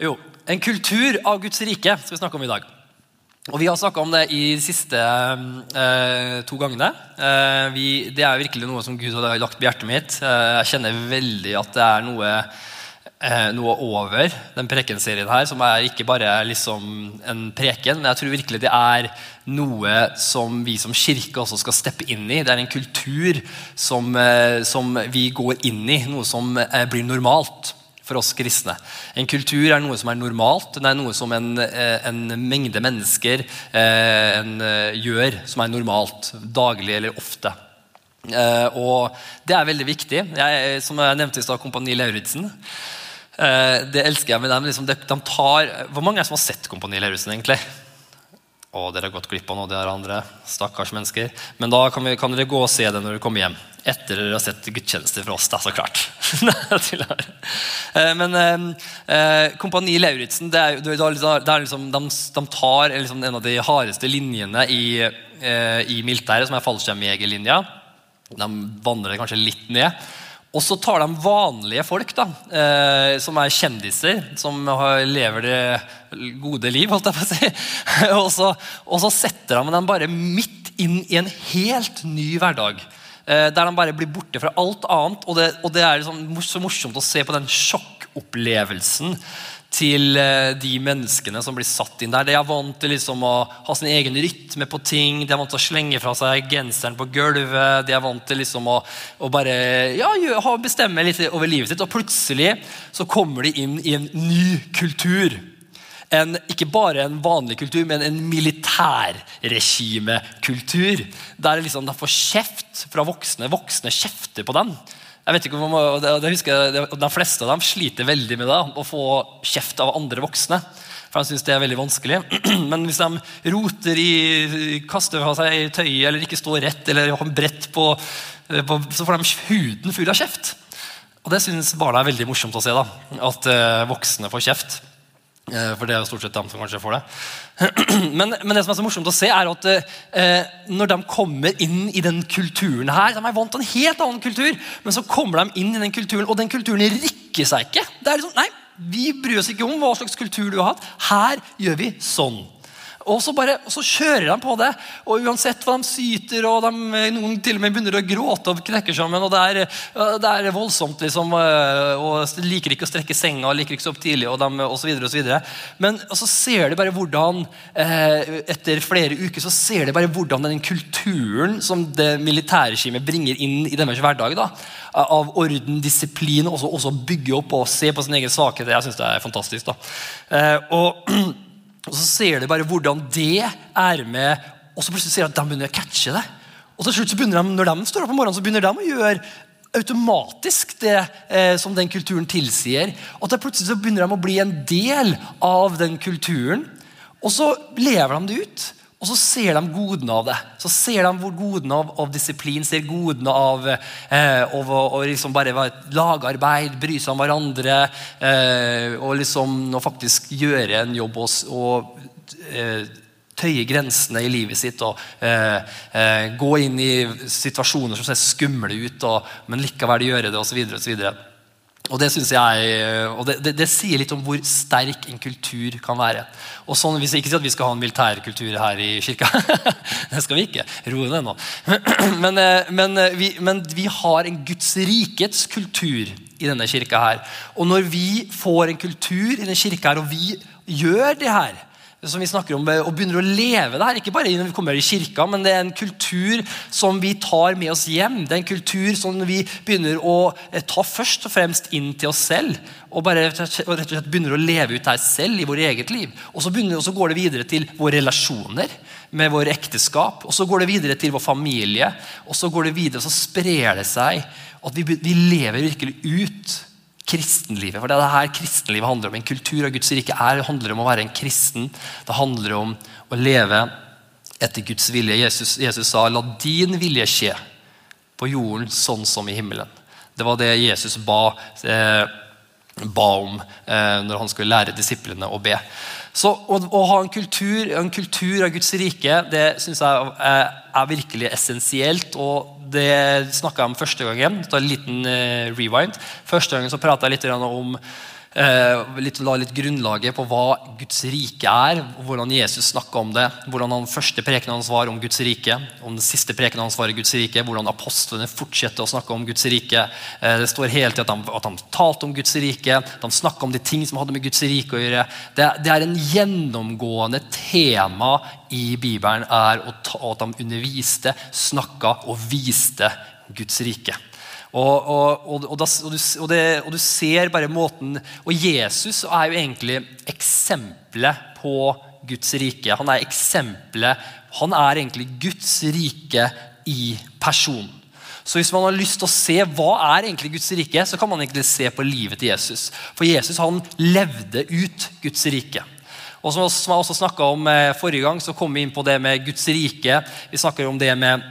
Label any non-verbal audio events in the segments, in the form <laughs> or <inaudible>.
Jo, en kultur av Guds rike skal vi snakke om i dag. Og Vi har snakka om det i de siste eh, to gangene. Eh, vi, det er virkelig noe som Gud har lagt på hjertet mitt. Eh, jeg kjenner veldig at det er noe, eh, noe over den prekenserien her, som er ikke bare liksom en preken, men jeg tror virkelig det er noe som vi som kirke også skal steppe inn i. Det er en kultur som, eh, som vi går inn i, noe som eh, blir normalt for oss kristne. En kultur er noe som er normalt. Det er noe som en, eh, en mengde mennesker eh, en, eh, gjør som er normalt. Daglig eller ofte. Og det er veldig viktig. Jeg, som jeg nevnte i stad, Kompani Lauritzen. Det elsker jeg med dem. Liksom, de, de tar, hvor mange er det som har sett Kompani Lauritzen, egentlig? Og dere har gått glipp av noe, de andre stakkars mennesker. Men da kan, vi, kan, dere gå og se det når dere kommer hjem. Etter dere har sett gudstjenester fra oss. <laughs> Det er så klart. Eh, men eh, Kompani Lauritzen det er, det er liksom, de, de, tar liksom en av de hardeste linjene i, eh, i militæret, som er fallskjermjegerlinja. De vandrer kanskje litt ned. Og så tar de vanlige folk, da, eh, som er kjendiser, som lever det gode liv, holdt jeg på å si. <laughs> og, så, og så setter de dem bare midt inn i en helt ny hverdag. Eh, der de bare blir borte fra alt annet. Og det, og det er liksom så morsomt å se på den sjokkopplevelsen til eh, de menneskene som blir satt inn der. De er vant til liksom å ha sin egen rytme på ting. De er vant til å slenge fra seg genseren på gulvet. De er vant til liksom å, å bare ja, bestemme litt over livet sitt. Og plutselig så kommer de inn i en ny kultur. En, ikke bare en vanlig kultur, men en militærregimekultur. Der liksom de får kjeft fra voksne. Voksne kjefter på dem. Jeg vet ikke om, det, husker jeg, De fleste av dem sliter veldig med det, å få kjeft av andre voksne. For de synes det er veldig vanskelig. <clears throat> Men hvis de roter i, kaster fra seg tøyet eller ikke står rett, eller har brett på, på, så får de huden full av kjeft. Og det syns barna er veldig morsomt å se. da, At uh, voksne får kjeft. Uh, for det er jo stort sett dem som kanskje får det. <clears throat> Men, men, det som er så morsomt å se, er at eh, når de kommer inn i den kulturen her De er vant til en helt annen kultur, men så kommer de inn i den kulturen, og den kulturen rikker seg ikke. Det er liksom, nei, Vi bryr oss ikke om hva slags kultur du har hatt. Her gjør vi sånn. Og så, bare, og så, kjører de på det. Og uansett hva de syter, og de, noen til og med begynner å gråte og knekker sammen. og Det er, det er voldsomt, liksom. og Liker ikke å strekke senga, liker ikke så opp tidlig, og, de, og så videre, og så videre. Men så ser de bare hvordan eh, etter flere uker så ser de bare hvordan den kulturen som det militærregimet bringer inn i deres hverdag, da, av orden, disiplin, og også bygge opp og se på sin egen svakhet, jeg synes det er fantastisk. da. Eh, og <clears throat> Og så ser de bare hvordan det er med, og så plutselig ser de at de begynner å catche det. Og til slutt så begynner de, Når de står opp om morgenen, så begynner de å gjøre automatisk det eh, som den kulturen tilsier. Og til plutselig så begynner de å bli en del av den kulturen. Og så lever de det ut. Og så ser de godene av det. Så ser de godene av, av disiplin, ser godene av, eh, å, å liksom bare lagarbeid, bry seg om hverandre. Eh, og liksom og faktisk gjøre en jobb og, og eh, tøye grensene i livet sitt. og eh, eh, Gå inn i situasjoner som ser skumle ut, og, men likevel gjøre det osv. Og det, synes jeg, og det, det, det, sier litt om hvor sterk en kultur kan være. Og sånn, hvis Ikke si at vi skal ha en militærkultur her i kirka. <laughs> det skal vi ikke. Ro ned nå. <clears throat> Men, eh, men, eh, vi, men, vi, har en Guds rikets kultur i denne kirka her. Og når vi får en kultur i denne kirka her, og vi gjør det her som vi snakker om, og begynner å leve det her. Ikke bare når vi kommer i kirka, men det er en kultur som vi tar med oss hjem. Det er en kultur som vi begynner å eh, ta først og fremst inn til oss selv. Og bare rett og slett begynner å leve ut her selv i vårt eget liv. Og så, begynner, og så går det videre til våre relasjoner med vår ekteskap. Og så går det videre til vår familie. Og så går det videre, og så sprer det seg. At vi, vi lever virkelig ut kristenlivet. For det er det her kristenlivet handler om. En kultur av Guds rike er, handler om å være en kristen. Det handler om å leve etter Guds vilje. Jesus, Jesus sa 'la din vilje skje på jorden sånn som i himmelen'. Det var det Jesus ba, eh, ba om eh, når han skulle lære disiplene å be. Så å, å, ha en kultur, en kultur av Guds rike det synes jeg er, er virkelig essensielt. og det snakka jeg om første gangen. Ta en liten uh, rewind. Første gangen så prata jeg litt om Eh, litt, la litt grunnlaget på hva Guds rike er, hvordan Jesus snakka om det. Hvordan han første preken hans var om Guds rike, om den siste preken hans var i Guds rike. Hvordan apostlene fortsetter å snakke om Guds rike. Eh, det står hele tiden at de, at han talte om Guds rike, han snakka om de ting som hadde med Guds rike å gjøre. Det, det er en gjennomgående tema i Bibelen er at han underviste, snakka og viste Guds rike. Og, og, og, og, du, det, og, du, ser bare måten Og Jesus er jo egentlig eksempelet på Guds rike. Han er eksempelet Han er egentlig Guds rike i person. Så hvis man har lyst til å se hva er egentlig Guds rike, så kan man egentlig se på livet til Jesus. For Jesus han levde ut Guds rike. Og Som jeg også snakka om eh, forrige gang, så kom vi inn på det med Guds rike. Vi snakker om det med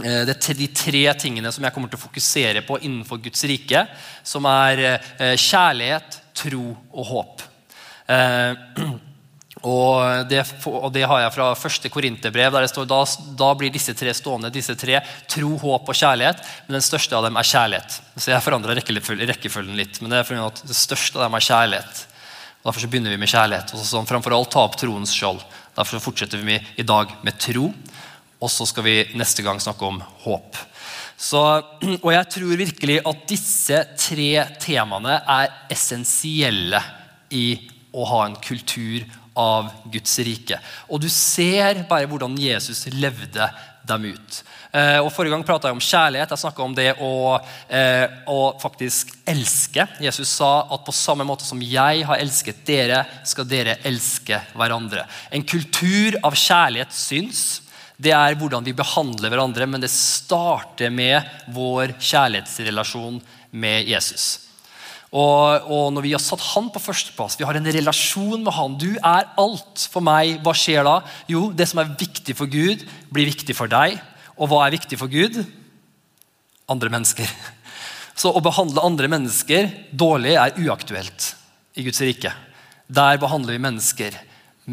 det er de tre tingene som jeg kommer til å fokusere på innenfor Guds rike, som er eh, kjærlighet, tro og håp. Eh, <clears throat> og det, og det har jeg fra første Korinterbrev, der det står da, da blir disse tre stående. disse tre, Tro, håp og kjærlighet. Men den største av dem er kjærlighet. Så Jeg forandrer rekkefølgen litt, men det er fordi at det største av dem er kjærlighet. Og Derfor så begynner vi med kjærlighet. og så sånn, Framfor alt ta opp troens skjold. Derfor så fortsetter vi i dag med tro. Og så skal vi neste gang snakke om håp. Så, og jeg tror virkelig at disse tre temaene er essensielle i å ha en kultur av Guds rike. Og du ser bare hvordan Jesus levde dem ut. Eh, og Forrige gang prata jeg om kjærlighet. Jeg snakka om det å, eh, å, faktisk elske. Jesus sa at på samme måte som jeg har elsket dere, skal dere elske hverandre. En kultur av kjærlighet syns det er hvordan vi behandler hverandre, men det starter med vår kjærlighetsrelasjon med Jesus. Og, og, når vi har satt han på førsteplass, vi har en relasjon med han Du er alt for meg. Hva skjer da? Jo, det som er viktig for Gud, blir viktig for deg. Og hva er viktig for Gud? Andre mennesker. Så å behandle andre mennesker dårlig er uaktuelt i Guds rike. Der behandler vi mennesker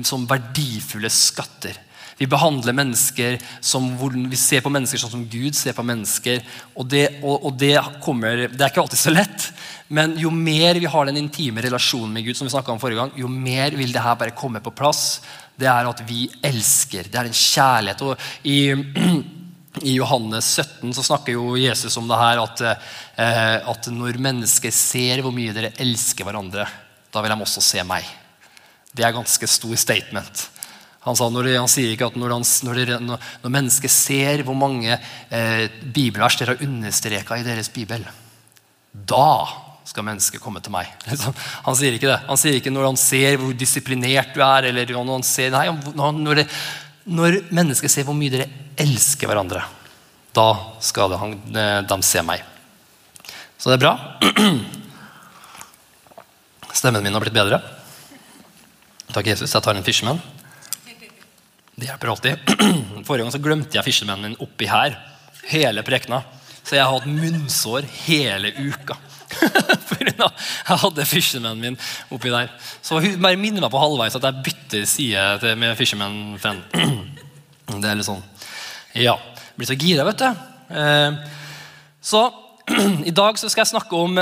som verdifulle skatter. Vi behandler mennesker som Vi ser på mennesker sånn som Gud ser på mennesker. Og det, og, og det, kommer, det er ikke alltid så lett, men jo mer vi har den intime relasjonen med Gud, som vi om forrige gang, jo mer vil det her bare komme på plass. Det er at vi elsker. Det er en kjærlighet. Og i, <clears throat> i Johannes 17 så snakker jo Jesus om det her at, eh, at når mennesker ser hvor mye dere elsker hverandre, da vil de også se meg. Det er ganske stor statement. Han, sa, når, han sier ikke at når, han, når, dere, når, mennesket ser hvor mange eh, bibelvers dere har understreka i deres bibel, da skal mennesket komme til meg. <laughs> Liksom. Han sier ikke det. Han sier ikke når han ser hvor disiplinert du er. eller når han ser, nei, når, det, når mennesket ser hvor mye dere elsker hverandre, da skal det, han, eh, de se meg. Så det er bra. <clears throat> Stemmen min har blitt bedre. Takk, Jesus. Jeg tar en Fishman. Det hjelper alltid. <clears throat> Forrige gang så glemte jeg fiskemennen min oppi her. Hele prekena. Så jeg har hatt munnsår hele uka. <laughs> Jeg hadde fishermanen min oppi der. Så hun bare minner meg på halvveis at jeg bytter side med fisherman-fan. <clears throat> Det er litt sånn Ja. Blir så gira, vet du. Eh, så <clears throat> i dag så skal jeg snakke om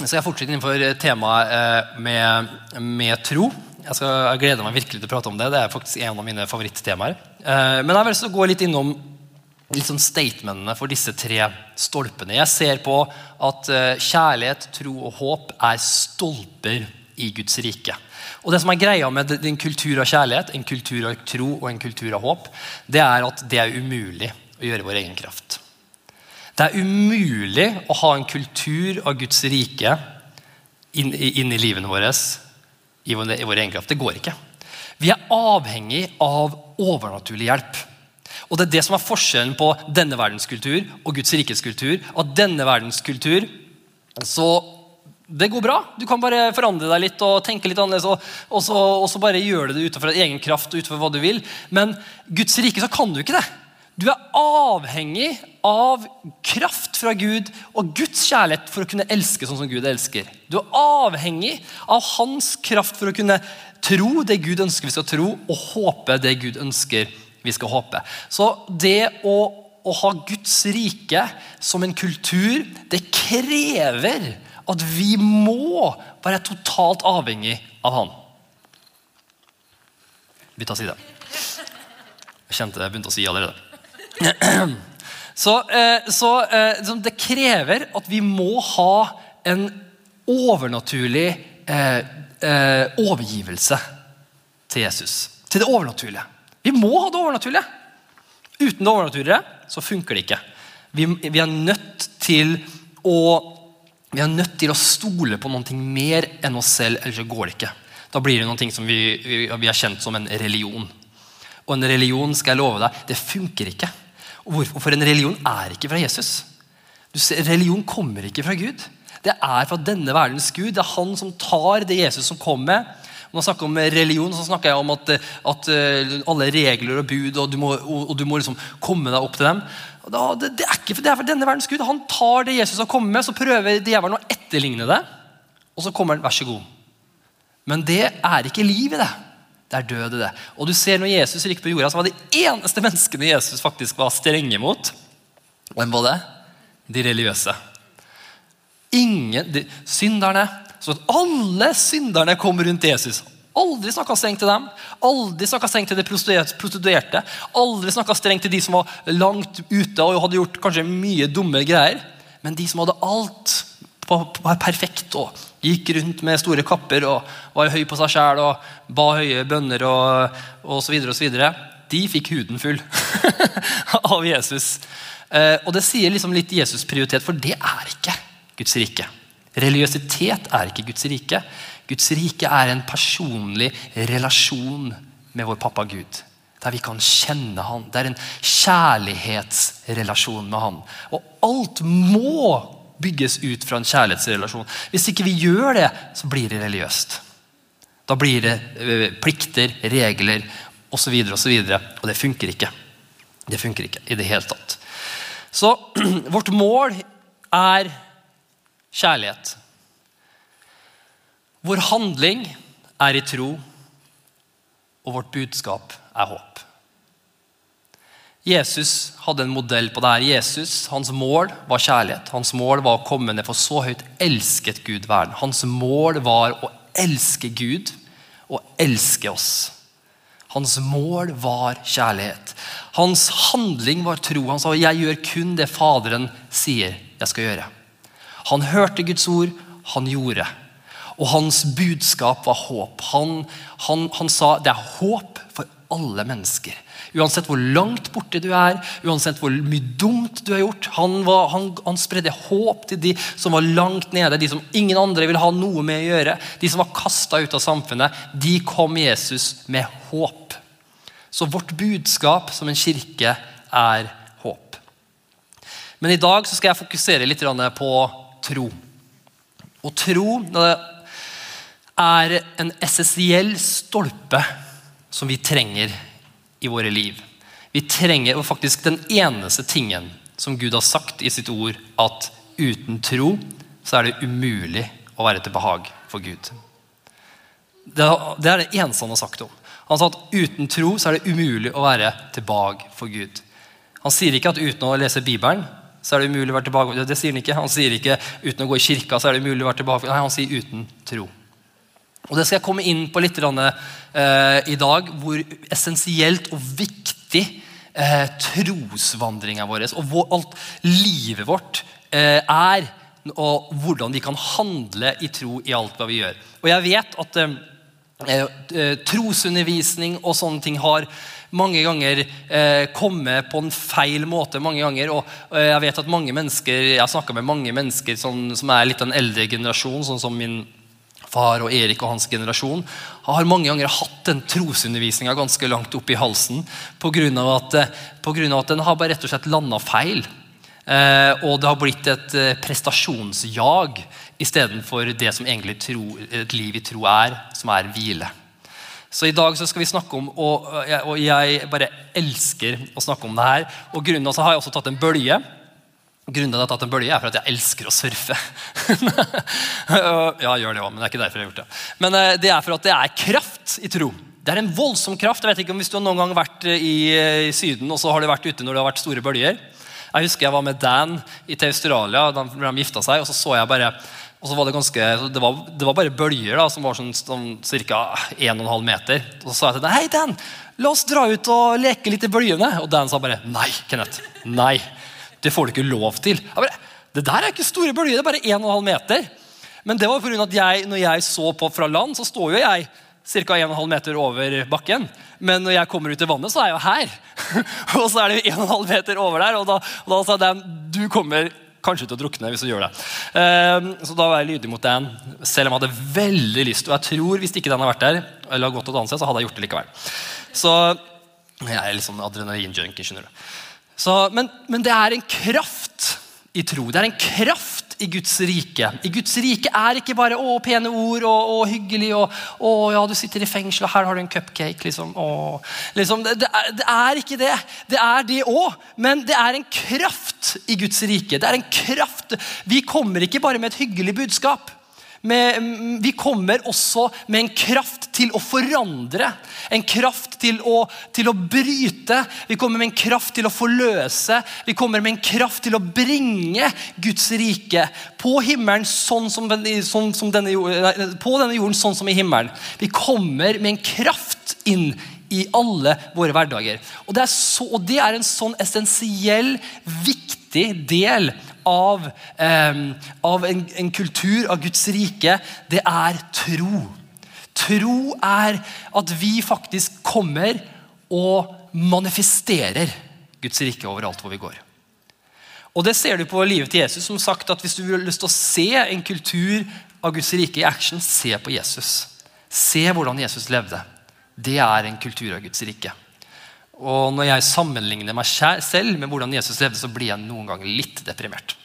så jeg fortsette innenfor temaet eh, med, med tro. Jeg, skal, jeg, gleder meg virkelig til å prate om det. Det er faktisk en av mine favorittemaer. Eh, men jeg vil også gå litt innom liksom statementene for disse tre stolpene. Jeg ser på at eh, kjærlighet, tro og håp er stolper i Guds rike. Og det som er greia med en kultur av kjærlighet, en kultur av tro og en kultur av håp, det er at det er umulig å gjøre vår egen kraft. Det er umulig å ha en kultur av Guds rike inn, inn i livene våre i vår, egen kraft. Det går ikke. Vi er avhengig av overnaturlig hjelp. Og Det er det som er forskjellen på denne verdens kultur og Guds rikes kultur. At denne verdens kultur så det går bra. Du kan bare forandre deg litt og tenke litt annerledes. Og, og, så, og så, bare gjøre det utenfor egen kraft og utenfor hva du vil. Men Guds rike så kan du ikke det. Du er avhengig av kraft fra Gud og Guds kjærlighet for å kunne elske sånn som Gud elsker. Du er avhengig av hans kraft for å kunne tro det Gud ønsker vi skal tro, og håpe det Gud ønsker vi skal håpe. Så det å, å ha Guds rike som en kultur, det krever at vi må være totalt avhengig av han. Bytta side. Jeg kjente det jeg begynte å si allerede. <clears throat> Så, eh, så eh, det krever at vi må ha en overnaturlig eh, overgivelse til Jesus. Til det overnaturlige. Vi må ha det overnaturlige. Uten det overnaturlige så funker det ikke. Vi, vi, er nødt til å vi er nødt til å stole på noe mer enn oss selv, ellers så går det ikke. Da blir det noe som vi, vi, vi har kjent som en religion. Og en religion skal jeg love deg, det funker ikke. Hvorfor? For en religion er ikke fra Jesus. Ser, religion kommer ikke fra Gud. Det er fra denne verdens Gud. Det er han som tar det Jesus som kom med. Når jeg snakker om religion, så snakker jeg om at, at eh, alle regler og bud, og du må, og du må liksom komme deg opp til dem. Da, det, det, er ikke, det er fra denne verdens Gud. Han tar det Jesus har kommet med, så prøver djevelen å etterligne det. Og så kommer han, vær så god. Men det er ikke liv i det. Det er død i det. Og du ser Når Jesus gikk på jorda, så var de eneste menneskene Jesus faktisk var strenge mot. Hvem var det? De religiøse. Ingen, de, Synderne. Så alle synderne kom rundt Jesus. Aldri snakka strengt til dem. Aldri snakka strengt til de prostituerte. Aldri snakka strengt til de som var langt ute og hadde gjort kanskje mye dumme greier. Men de som hadde alt var perfekt og gikk rundt med store kapper og var høy på seg sjæl og ba høye bønner og, osv. de fikk huden full <laughs> av Jesus. Eh, og det sier liksom litt Jesus-prioritet, for det er ikke Guds rike. Religiøsitet er ikke Guds rike. Guds rike er en personlig relasjon med vår pappa Gud. Der vi kan kjenne han. Det er en kjærlighetsrelasjon med han. Og alt må bygges ut fra en kjærlighetsrelasjon. Hvis ikke vi gjør det, så blir det religiøst. Da blir det eh, plikter, regler osv. Og, så og, og det funker ikke. Det funker ikke i det hele tatt. Så <clears throat> vårt mål er kjærlighet. Vår handling er i tro, og vårt budskap er håp. Jesus hadde en modell på det her. Jesus, Hans mål var kjærlighet. Hans mål var å komme ned for så høyt elsket Gud verden. Hans mål var å elske Gud og elske oss. Hans mål var kjærlighet. Hans handling var tro. Han sa 'Jeg gjør kun det Faderen sier jeg skal gjøre'. Han hørte Guds ord, han gjorde. Og hans budskap var håp. Han, han, han sa det er håp for alle mennesker. Uansett hvor langt borte du er, uansett hvor mye dumt du har gjort. Han, var, han, han, spredde håp til de som var langt nede, de som ingen andre ville ha noe med å gjøre. De som var kasta ut av samfunnet. De kom Jesus med håp. Så vårt budskap som en kirke er håp. Men i dag skal jeg fokusere litt på tro. Og tro er en essensiell stolpe som vi trenger i våre liv. Vi trenger og faktisk den eneste tingen som Gud har sagt i sitt ord, at uten tro så er det umulig å være til behag for Gud. Det er det eneste han har sagt om. Han sa at uten tro så er det umulig å være til behag for Gud. Han sier ikke at uten å lese Bibelen så er det umulig å være tilbake. Det sier han ikke. Han sier ikke uten å gå i kirka så er det umulig å være tilbake. Nei, han sier uten tro. Og Det skal jeg komme inn på litt eh, i dag, hvor essensielt og viktig eh, trosvandringa vår og hvor alt livet vårt eh, er. Og hvordan vi kan handle i tro i alt hva vi gjør. Og jeg vet at trosundervisning og sånne ting har mange ganger eh, kommet på en feil måte. mange ganger, og Jeg vet at mange mennesker, jeg har snakka med mange mennesker som, som er litt en eldre generasjon, sånn som min far og Erik og hans generasjon har mange ganger hatt den trosundervisninga ganske langt opp i halsen pga. At, eh, på grunn av at den har bare rett og slett landa feil. Eh, og det har blitt et eh, prestasjonsjag istedenfor det som egentlig tro, et liv i tro er, som er hvile. Så I dag så skal vi snakke om, og, og jeg bare elsker å snakke om det her. og grunnen av så har jeg også tatt en bølge Grunnen til at jeg har tatt en bølge, er for at jeg elsker å surfe. <laughs> ja, jeg gjør det også, men det er ikke derfor jeg har gjort det. Men eh, det er for at det er kraft i tro. Det er en voldsom kraft. Jeg vet ikke om Hvis du har noen gang vært eh, i, eh, i Syden og så har du vært ute når det har vært store bølger. Jeg husker jeg var med Dan til Australia da de gifta seg. og så så jeg bare Og så var Det ganske, det var, det var bare bølger da, som var sånn, sånn ca. 1,5 meter. Og så sa jeg til dem hei Dan, la oss dra ut og leke litt i bølgene. Og Dan sa bare nei. Kenneth, nei, Det får du ikke lov til. Bare, det der er ikke store bølger, det er bare 1,5 meter. Men det var pga. at jeg, når jeg så på fra land, så står jo jeg ca. 1,5 meter over bakken. Men når jeg kommer ut i vannet, så er jeg jo her. <laughs> og så er det 1,5 meter over der. Og da, og da sa Dan du kommer kanskje til å drukne hvis du gjør det. Uh, så da var jeg lydig mot Dan, selv om jeg hadde veldig lyst. Og jeg tror hvis ikke den hadde vært der, eller hadde gått et annet sted, så hadde jeg gjort det likevel. Så jeg er litt sånn adrenalinjunkie, skjønner du. Så, men, men det er en kraft i tro. Det er en kraft i Guds rike. I Guds rike er ikke bare å, pene ord og, og hyggelig og å, ja, du sitter i fengsel, og her har du en cupcake. Liksom, liksom det, det, er, det, er, ikke det. Det er det òg, men det er en kraft i Guds rike. Det er en kraft. Vi kommer ikke bare med et hyggelig budskap med, vi kommer også med en kraft til å forandre. En kraft til å, til å, bryte. Vi kommer med en kraft til å forløse. Vi kommer med en kraft til å bringe Guds rike på himmelen sånn som, sånn som denne, på denne jorden sånn som i himmelen. Vi kommer med en kraft inn i alle våre hverdager. Og det er, så, og det er en sånn essensiell, viktig del av, eh, av en, en, kultur, av Guds rike, det er tro. Tro er at vi faktisk kommer og manifesterer Guds rike overalt hvor vi går. Og Det ser du på livet til Jesus. som sagt at Hvis du har lyst til å se en kultur av Guds rike i action, se på Jesus. Se hvordan Jesus levde. Det er en kultur av Guds rike. Og når jeg sammenligner meg selv med hvordan Jesus levde, så blir jeg noen ganger litt deprimert.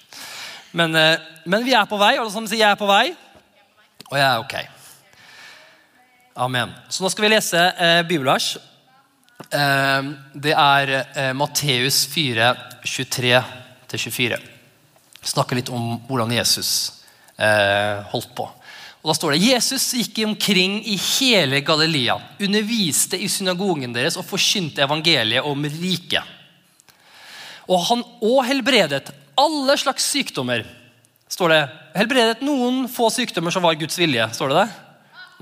Men, eh, men vi er på vei. Alle sammen sier 'jeg er på vei'. Og jeg er ok. Amen. Så nå skal vi lese eh, bibelvers. Eh, det er eh, Matteus 4, 23-24. Snakker litt om hvordan Jesus eh, holdt på. Og da står det Jesus gikk omkring i hele Galilea, underviste i synagogen deres og forkynte evangeliet om riket. Og han òg helbredet alle slags sykdommer. står det. Helbredet noen få sykdommer som var Guds vilje. står det det?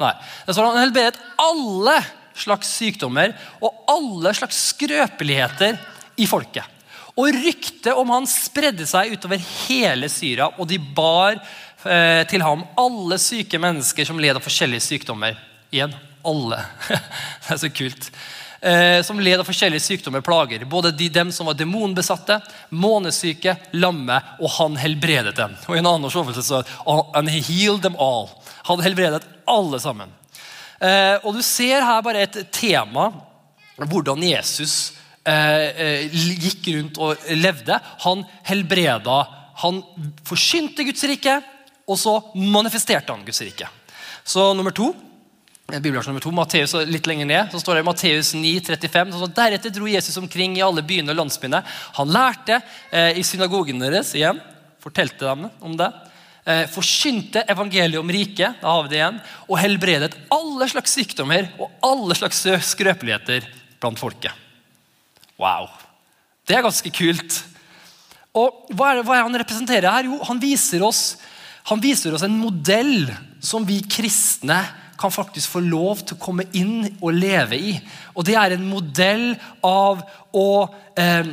Nei. Det står Han helbredet alle slags sykdommer og alle slags skrøpeligheter i folket. Og ryktet om han spredde seg utover hele Syria, og de bar til ham alle syke mennesker som led av forskjellige sykdommer. Igjen alle. <laughs> det er så kult. Eh, som led av forskjellige sykdommer og plager. Både de, dem som var demonbesatte, månesyke, lamme, og han helbredet dem. Og i en annen oversovelse så And he healed them all. Han helbredet alle sammen. Eh, og du ser her bare et tema hvordan Jesus gikk rundt og levde. Han helbreda. Han forsynte Guds rike. Og så manifesterte han Guds rike. Så nummer to, eh, Bibelvers nummer to, Matteus litt lenger ned, så står det i Matteus 9, 35, så Deretter dro Jesus omkring i alle byene og landsbyene. Han lærte eh, i synagogen deres igjen, fortalte dem om det. Eh, forkynte evangeliet om riket da har vi det igjen, og helbredet alle slags sykdommer og alle slags skrøpeligheter blant folket. Wow. Det er ganske kult. Og hva er, hva er han representerer her? Jo, han viser oss han viser oss en modell som vi kristne kan faktisk få lov til å komme inn og leve i. Og Det er en modell av, å, eh,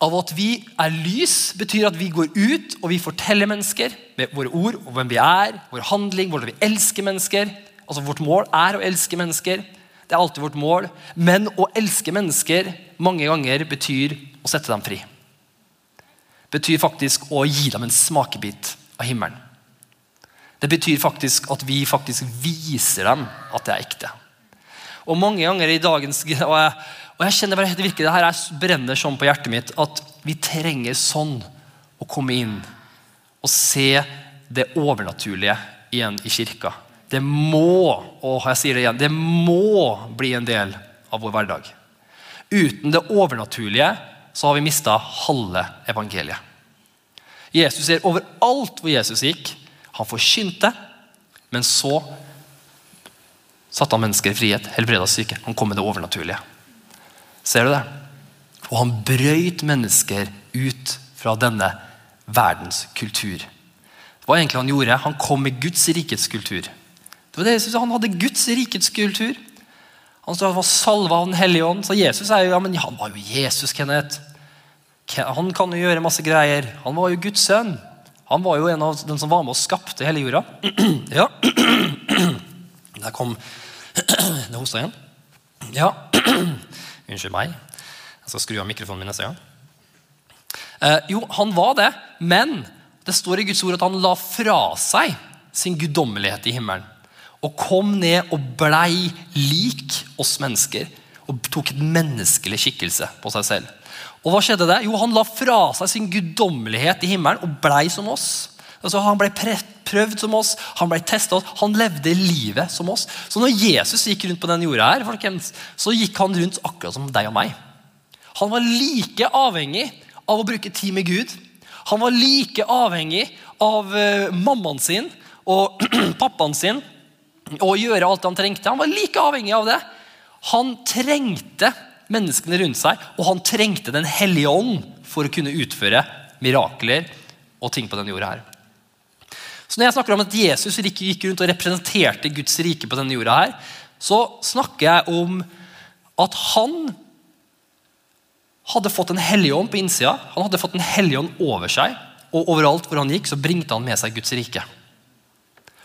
av at vi er lys, betyr at vi går ut og vi forteller mennesker med våre ord og hvem vi er, vår handling, hvordan vi elsker mennesker. Altså Vårt mål er å elske mennesker. Det er alltid vårt mål. Men å elske mennesker mange ganger betyr å sette dem fri. Betyr faktisk å gi dem en smakebit av himmelen. Det betyr faktisk at vi faktisk viser dem at det er ekte. Og mange ganger i dagens <laughs> og jeg, og jeg kjenner bare det virker, det her brenner sånn på hjertet mitt at vi trenger sånn å komme inn og se det overnaturlige igjen i kirka. Det må og jeg sier det igjen, det må bli en del av vår hverdag. Uten det overnaturlige så har vi mista halve evangeliet. Jesus ser overalt hvor Jesus gikk, han forkynte, men så satte han mennesker i frihet, helbreda syke. Han kom med det overnaturlige. Ser du det? Og han brøyt mennesker ut fra denne verdens kultur. Det var egentlig Han gjorde. Han kom med Guds rikets kultur. Det var det Jesus, Han hadde Guds rikets kultur. Han var salva av Den hellige ånd. Så Jesus er jo, ja, men han var jo Jesus, Kenneth. Han kan jo gjøre masse greier. Han var jo Guds sønn. Han var jo en av dem som var med og skapte hele jorda. <clears throat> ja. <clears throat> Der kom <clears throat> det hosta igjen. Ja. Unnskyld meg. Jeg skal skru av mikrofonen min neste gang. Eh, jo, han var det, men det står i Guds ord at han la fra seg sin guddommelighet i himmelen. Og kom ned og blei lik oss mennesker. Og tok et menneskelig skikkelse på seg selv. Og hva skjedde det? Jo, Han la fra seg sin guddommelighet i himmelen og blei som oss. Altså, han ble prøvd som oss, han ble testa. Han levde livet som oss. Så når Jesus gikk rundt på den jorda, her, folkens, så gikk han rundt akkurat som deg og meg. Han var like avhengig av å bruke tid med Gud. Han var like avhengig av uh, mammaen sin og <clears throat> pappaen sin og gjøre alt han trengte. Han var like avhengig av det. Han trengte menneskene rundt seg, og han trengte Den hellige ånd for å kunne utføre mirakler og ting på denne jorda. her. Så Når jeg snakker om at Jesus gikk rundt og representerte Guds rike på denne jorda, her, så snakker jeg om at han hadde fått en hellige ånd på innsida. Han hadde fått en hellige ånd over seg, og overalt hvor han gikk, så bringte han med seg Guds rike.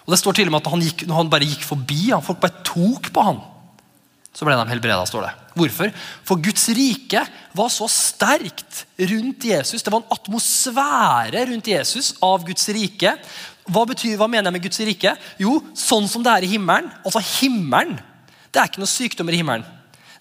Og det står til og med at han gikk, Når han bare gikk forbi, folk bare tok på han, så ble de helbreda. står det. Hvorfor? For Guds rike var så sterkt rundt Jesus. Det var en atmosfære rundt Jesus av Guds rike. Hva, betyr, hva mener jeg med Guds rike? Jo, sånn som det er i himmelen. Altså himmelen. Det er ikke noe sykdommer i himmelen.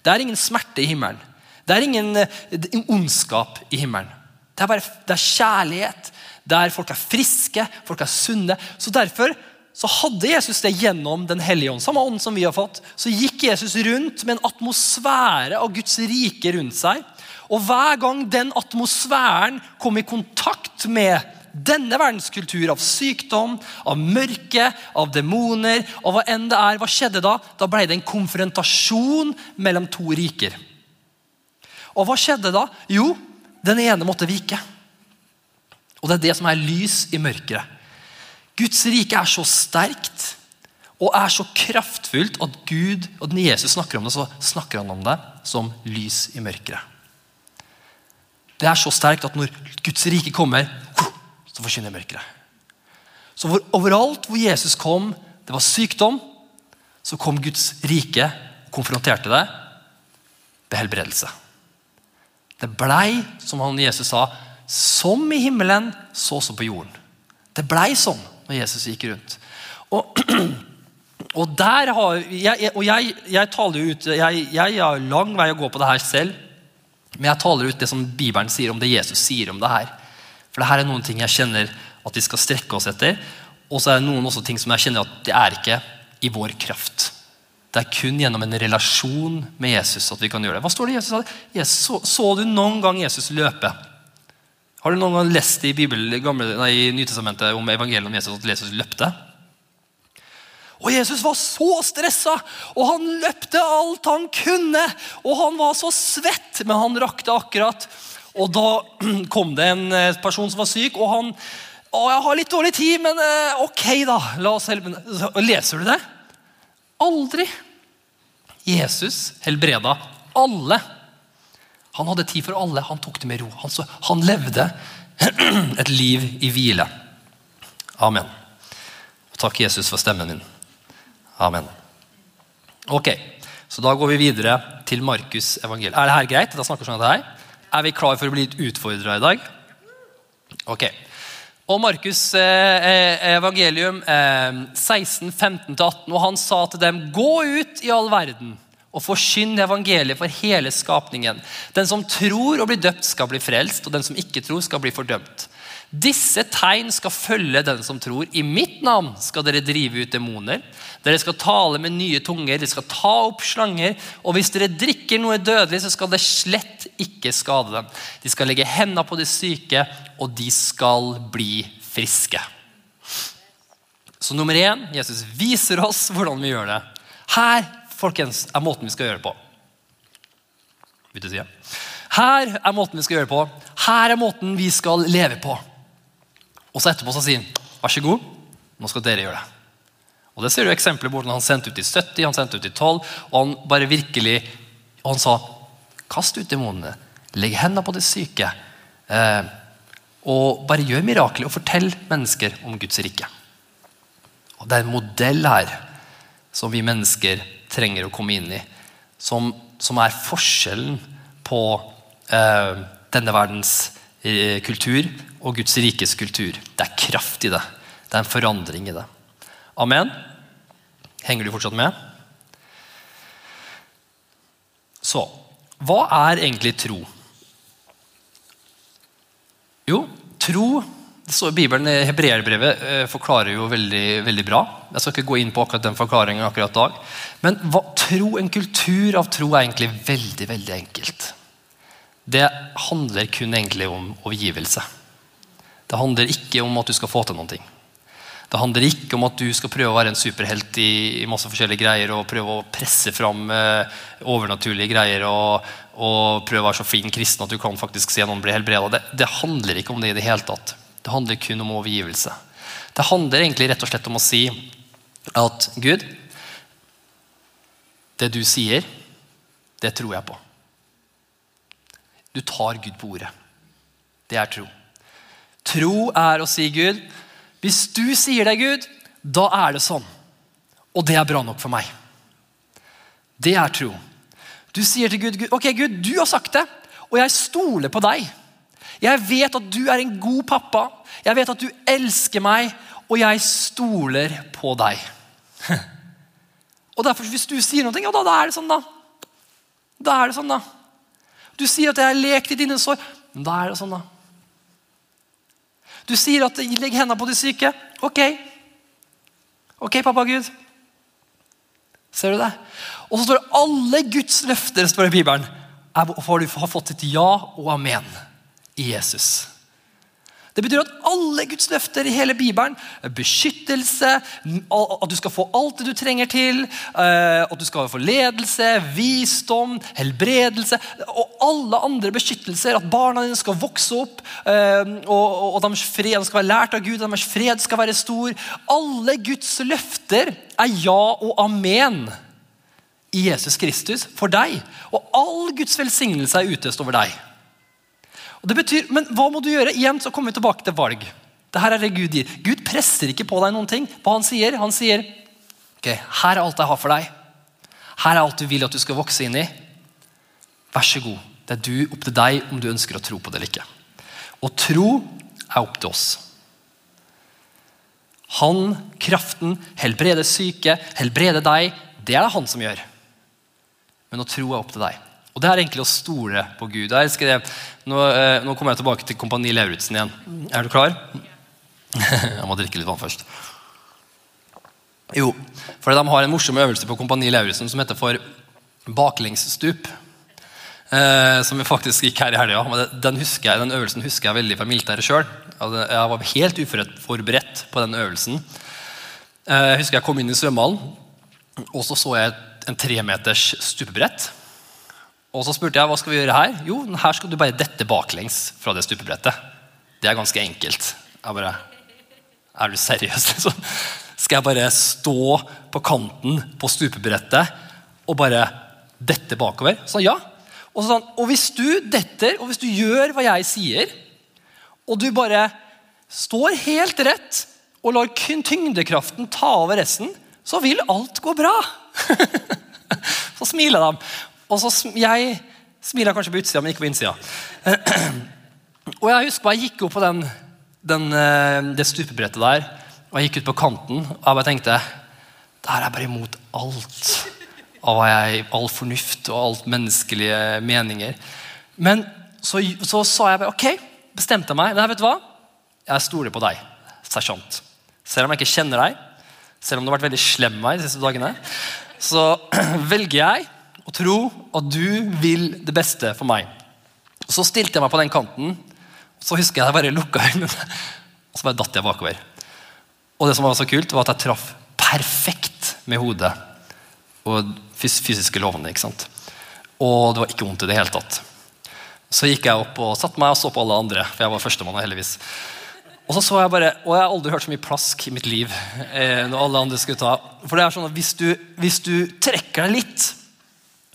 Det er ingen smerte i himmelen. Det er ingen, ingen ondskap i himmelen. Det er, bare, det er kjærlighet. Der folk er friske, folk er sunne. Så Derfor så hadde Jesus det gjennom Den hellige ånd. Samme ånd som vi har fått. Så gikk Jesus rundt med en atmosfære av Guds rike rundt seg. Og hver gang den atmosfæren kom i kontakt med denne verdenskultur av sykdom, av mørke, av demoner og hva enn det er, hva skjedde da? Da ble det en konfrontasjon mellom to riker. Og hva skjedde da? Jo, den ene måtte vike. Og det er det som er lys i mørket. Guds rike er så sterkt og er så kraftfullt at Gud, og når Jesus snakker om det, så snakker han om det som lys i mørket. Det er så sterkt at når Guds rike kommer, så forsvinner mørket. Så hvor, overalt hvor Jesus kom, det var sykdom, så kom Guds rike og konfronterte det ved helbredelse. Det blei, som han Jesus sa, som i himmelen, så som på jorden. Det blei sånn når Jesus gikk rundt. Og, <clears throat> og der har, jeg, og jeg, jeg taler ut jeg, jeg har lang vei å gå på det her selv. Men jeg taler ut det som Bibelen sier om det Jesus sier om det her. For det her er noen ting jeg kjenner at vi skal strekke oss etter. Og så er det noen også ting som jeg kjenner at det er ikke i vår kraft. Det er kun gjennom en relasjon med Jesus at vi kan gjøre det. Hva står det Jesus sa? Så, så, du noen gang Jesus løpe? Har du noen gang lest i, Bibel, gamle, nei, i Nytestamentet om evangeliet om Jesus at Jesus løpte? Og Jesus var så stressa, og han løpte alt han kunne. Og han var så svett, men han rakk det akkurat. Og da <clears throat> kom det en eh, person som var syk, og han å, jeg har litt dårlig tid, men eh, ok, da. La oss helbrede. Leser du det? Aldri. Jesus helbreda alle han hadde tid for alle. Han tok det med ro. Han, så, han levde <clears throat> et liv i hvile. Amen. takk, Jesus, for stemmen min. Amen. Ok, så Da går vi videre til Markus' evangelium. Er det her greit? Da snakker sånn her. Er vi klar for å bli utfordra i dag? Ok. Og Markus' eh, eh evangelium eh, 16, 15-18. Og han sa til dem, gå ut i all verden og forkynn evangeliet for hele skapningen. Den som tror og blir døpt, skal bli frelst, og den som ikke tror, skal bli fordømt. Disse tegn skal følge den som tror. I mitt navn skal dere drive ut demoner. Dere skal tale med nye tunger, dere skal ta opp slanger. Og hvis dere drikker noe dødelig, så skal det slett ikke skade dem. De skal legge hendene på de syke, og de skal bli friske. Så nummer én, Jesus viser oss hvordan vi gjør det. Her folkens, er måten vi skal gjøre det på. Bytte side. Her er måten vi skal gjøre det på. Her er måten vi skal leve på. Og så etterpå så sier han vær så god, nå skal dere gjøre det. Og Det ser du eksempler på han sendte ut i 70, han sendte ut i 12, og han bare virkelig, og han sa kast ut demonene, legg hendene på de syke, eh, og bare gjør mirakler og fortell mennesker om Guds rike. Og Det er en modell her som vi mennesker trenger å komme inn i, som, som er forskjellen på eh, denne verdens eh, kultur og Guds rikes kultur. Det er kraft i det. Det er en forandring i det. Amen. Henger du fortsatt med? Så hva er egentlig tro? Jo, tro det står i Bibelen, Hebreerbrevet eh, forklarer jo veldig, veldig bra. Jeg skal ikke gå inn på akkurat den forklaringen akkurat dag. Men hva, tro, en kultur av tro er egentlig veldig veldig enkelt. Det handler kun egentlig om overgivelse. Det handler ikke om at du skal få til noen ting. Det handler ikke om at du skal prøve å være en superhelt i, i masse forskjellige greier og prøve å presse fram eh, overnaturlige greier og, og, prøve å være så fin kristen at du kan faktisk se noen bli helbreda. Det, det handler ikke om det i det hele tatt. Det handler kun om overgivelse. Det handler egentlig rett og slett om å si at Gud, det du sier, det tror jeg på. Du tar Gud på ordet. Det er tro. Tro er å si Gud hvis du sier det, Gud, da er det sånn. Og det er bra nok for meg. Det er tro. Du sier til Gud, Gud ok Gud, du har sagt det, og jeg stoler på deg. Jeg vet at du er en god pappa. Jeg vet at du elsker meg, og jeg stoler på deg. <laughs> Og derfor, Hvis du sier noe, ja, da, da er det sånn, da. Da er det sånn, da. Du sier at jeg har lekt i dine sår. Da er det sånn, da. Du sier at 'legg hendene på de syke'. Ok. Ok, pappa Gud. Ser du det? Og så står det alle Guds løfter står i Bibelen, har fått et ja og amen i Jesus. Det betyr at alle Guds løfter i hele Bibelen, beskyttelse, at du skal få alt det du trenger til, eh, at du skal få ledelse, visdom, helbredelse og alle andre beskyttelser, at barna dine skal vokse opp, eh, og deres fred skal være lært av Gud, deres fred skal være stor. Alle Guds løfter er ja og amen i Jesus Kristus for deg. Og all Guds velsignelse er utøst over deg. Og det betyr, Men hva må du gjøre? Igjen så kommer vi tilbake til valg. Det her er det Gud gir. Gud presser ikke på deg noen ting. Hva Han sier, han sier ok, her er alt jeg har for deg. Her er alt du vil at du skal vokse inn i. Vær så god. Det er du, opp til deg om du ønsker å tro på det eller ikke. Og tro er opp til oss. Han, kraften, helbreder syke, helbreder deg. Det er det han som gjør. Men å tro er opp til deg. Og Det er egentlig å stole på Gud. Jeg Nå, eh, nå, kommer jeg tilbake til Kompani Lauritzen igjen. Er du klar? <laughs> jeg må drikke litt vann først. Jo, for De har en morsom øvelse på Kompani Lauritzen som heter for baklengsstup. Eh, som vi faktisk gikk her i helga. Den, den øvelsen husker jeg veldig fra militæret sjøl. Jeg var helt uforberedt på den øvelsen. Eh, jeg husker jeg kom inn i svømmehallen, og så så jeg en tremeters stupebrett. Og så spurte jeg hva skal vi gjøre her. Jo, her skal du bare dette baklengs fra det stupebrettet. Det er ganske enkelt. Jeg bare, Er du seriøs? Liksom? Skal jeg bare stå på kanten på stupebrettet og bare dette bakover? Så ja. Og, sånn, og hvis du detter, og hvis du gjør hva jeg sier, og du bare står helt rett og lar tyngdekraften ta over resten, så vil alt gå bra. <laughs> så smiler de. Og så Jeg smiler kanskje på utsida, men ikke på innsida. <clears throat> Og jeg husker bare, jeg gikk opp på den, den, eh, det stupebrettet der, og jeg gikk ut på kanten, og jeg bare tenkte Det her er bare imot alt av jeg, all fornuft og alt menneskelige meninger. Men så, så sa jeg bare ok, bestemte meg. Det vet du hva? Jeg stoler på deg, sersjant. Selv om jeg ikke kjenner deg, selv om du har vært veldig slem med meg de siste dagene, så <clears throat> velger jeg og tro at du vil det beste for meg. Så stilte jeg meg på den kanten, og så husker jeg jeg bare lukka øynene. Og så bare datt jeg bakover. Og det som var så kult, var at jeg traff perfekt med hodet og fysiske lovene. ikke sant? Og det var ikke vondt i det hele tatt. Så gikk jeg opp og satte meg og så på alle andre, for jeg var førstemann. heldigvis. Og så så jeg bare, og jeg har aldri hørt så mye plask i mitt liv eh, når alle andre skulle ta. For det er sånn at hvis du, hvis du trekker deg litt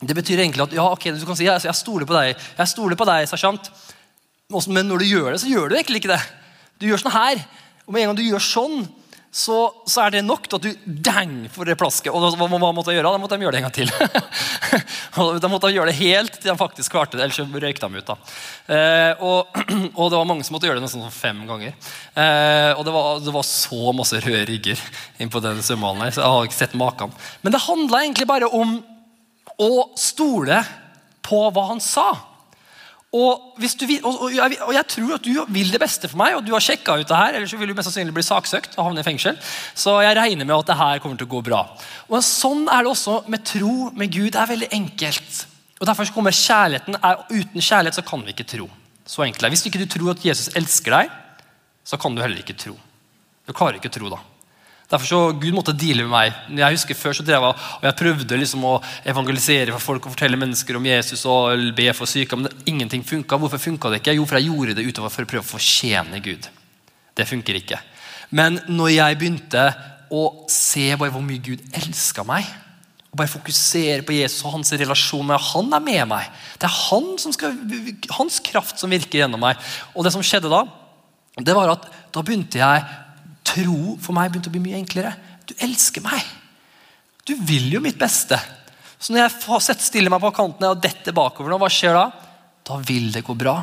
Det betyr egentlig at ja, ok, du kan si jeg, jeg stoler på deg, jeg stoler på deg, sersjant. Men når du gjør det, så gjør du egentlig ikke det. Du gjør sånn her. Og med en gang du gjør sånn, så, så, er det nok til at du dang for det plasket. Og hva, hva måtte jeg gjøre? Da måtte de gjøre det en gang til. <laughs> da måtte de gjøre det helt til de faktisk klarte det, ellers røyk de ut. da. Eh, og, <clears throat> og, det var mange som måtte gjøre det nesten sånn fem ganger. Eh, og det var, det var, så masse røde rigger inn på den svømmehallen her, så jeg har ikke sett maken. Men det handla egentlig bare om å stole på hva han sa. Og, vil, og, og, jeg, og, jeg, tror at du vil det beste for meg, og du har sjekka ut det her. Ellers vil du mest sannsynlig bli saksøkt og havne i fengsel. Så jeg regner med at det her kommer til å gå bra. Og Sånn er det også med tro med Gud. Det er veldig enkelt. Og Derfor kommer kjærligheten. Uten kjærlighet så kan vi ikke tro. Så enkelt er Hvis ikke du tror at Jesus elsker deg, så kan du heller ikke tro. Du klarer ikke å tro da. Derfor så Gud måtte deale med meg. Jeg husker Før så drev jeg, og jeg prøvde liksom å evangelisere for folk og fortelle mennesker om Jesus og be for syke, men ingenting funka. Hvorfor funka det ikke? Jo, for jeg gjorde det utover for å prøve å fortjene Gud. Det funker ikke. Men når jeg begynte å se bare hvor mye Gud elska meg, og bare fokusere på Jesus og hans relasjon med Han er med meg. Det er han skal, hans kraft som virker gjennom meg. Og det som skjedde da, det var at da begynte jeg tro for meg begynte å bli mye enklere. Du elsker meg. Du vil jo mitt beste. Så når jeg stiller meg på kantene og detter bakover, nå, hva skjer da? Da vil det gå bra.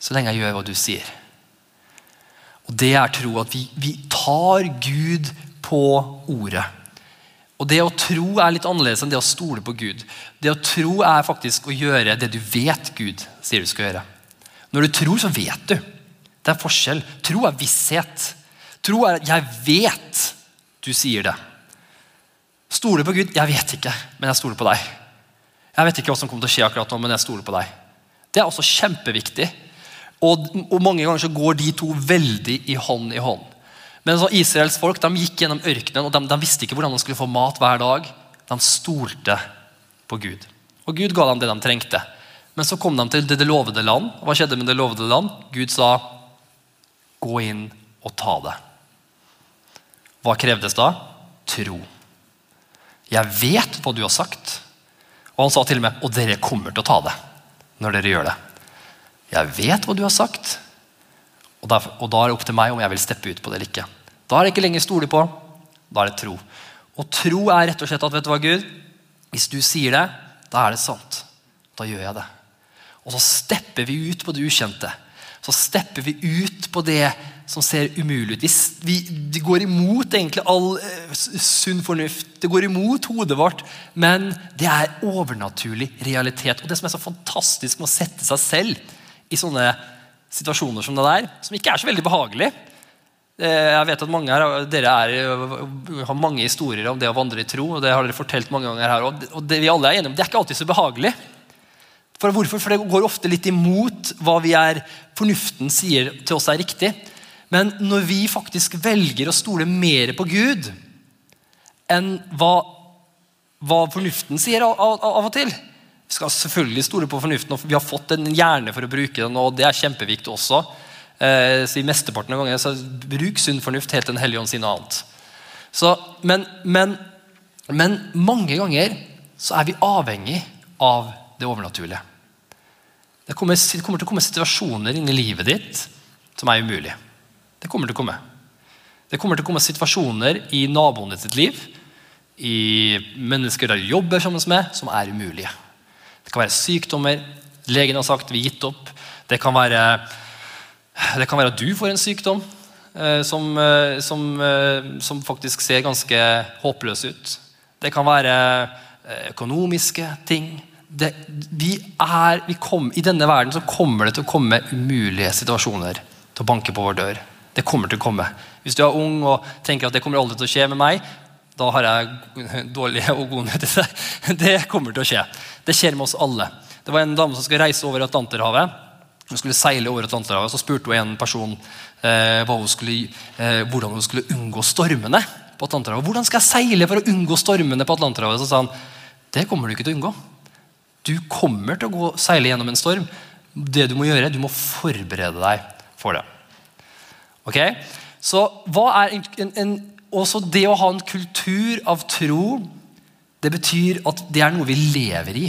Så lenge jeg gjør hva du sier. Og Det er tro at vi, vi tar Gud på ordet. Og Det å tro er litt annerledes enn det å stole på Gud. Det å tro er faktisk å gjøre det du vet Gud sier du skal gjøre. Når du tror, så vet du. Det er forskjell. Tro er visshet. Tro er at 'jeg vet du sier det'. Stoler på Gud? Jeg vet ikke, men jeg stoler på deg. Jeg vet ikke hva som kommer til å skje akkurat nå, men jeg stoler på deg. Det er også kjempeviktig. Og, og Mange ganger så går de to veldig i hånd i hånd. Men så Israels folk de gikk gjennom ørkenen og de, de visste ikke hvordan de skulle få mat hver dag. De stolte på Gud. Og Gud ga dem det de trengte. Men så kom de til det, det lovede land. Hva skjedde med det lovede land? Gud sa, 'Gå inn og ta det'. Hva krevdes da? Tro. Jeg vet hva du har sagt. Og han sa til og med og dere kommer til å ta det når dere gjør det. Jeg vet hva du har sagt, og, derfor, og da er det opp til meg om jeg vil steppe ut på det eller ikke. Da er det ikke lenger stole på, da er det tro. Og tro er rett og slett at vet du hva, Gud, hvis du sier det, da er det sant. Da gjør jeg det. Og så stepper vi ut på det ukjente. Så stepper vi ut på det som ser umulig ut. Vi, det går imot egentlig all uh, sunn fornuft. Det går imot hodet vårt. Men det er overnaturlig realitet. Og det som er så fantastisk med å sette seg selv i sånne situasjoner som det der, som ikke er så veldig behagelig eh, jeg vet at mange her, Dere er, har mange historier om det å vandre i tro. og det har dere fortelt mange ganger her, og det vi alle er enige om, det er ikke alltid så behagelig. For hvorfor? For det går ofte litt imot hva vi er, fornuften sier til oss er riktig. Men når vi faktisk velger å stole mer på Gud enn hva, hva fornuften sier av, av, av, og til Vi skal selvfølgelig stole på fornuften, og vi har fått en hjerne for å bruke den. og det er kjempeviktig også. Eh, så i mesteparten av ganger, så Bruk sunn fornuft helt Den hellige ånd sin og annet. Så, men, men, men mange ganger så er vi avhengig av det overnaturlige. Det kommer, det kommer til å komme situasjoner inni livet ditt som er umulige. Det kommer til å komme. Det kommer til å komme situasjoner i naboene sitt liv, i mennesker der du jobber sammen med, som er umulige. Det kan være sykdommer. Legen har sagt vi har gitt opp. Det kan være, det kan være at du får en sykdom eh, som, eh, som, eh, som, faktisk ser ganske håpløs ut. Det kan være eh, økonomiske ting. Det, vi er, vi kom, I denne verden så kommer det til å komme umulige situasjoner til å banke på vår dør. Det kommer til å komme. Hvis du er ung og tenker at det kommer aldri til å skje med meg, da har jeg dårlige <laughs> og gode nyheter. Det kommer til å skje. Det skjer med oss alle. Det var en dame som skulle reise over Atlanterhavet. Hun skulle seile over Atlanterhavet, Så spurte hun en person eh, hun skulle, eh, hvordan hun skulle unngå stormene på Atlanterhavet. Hvordan skal jeg seile for å unngå stormene på Atlanterhavet? Så sa han det kommer du ikke til å unngå. Du kommer til å gå, seile gjennom en storm. Det Du må gjøre, du må forberede deg for det. Ok? Så hva er en, en, en, også det å ha en kultur av tro, det betyr at det er noe vi lever i.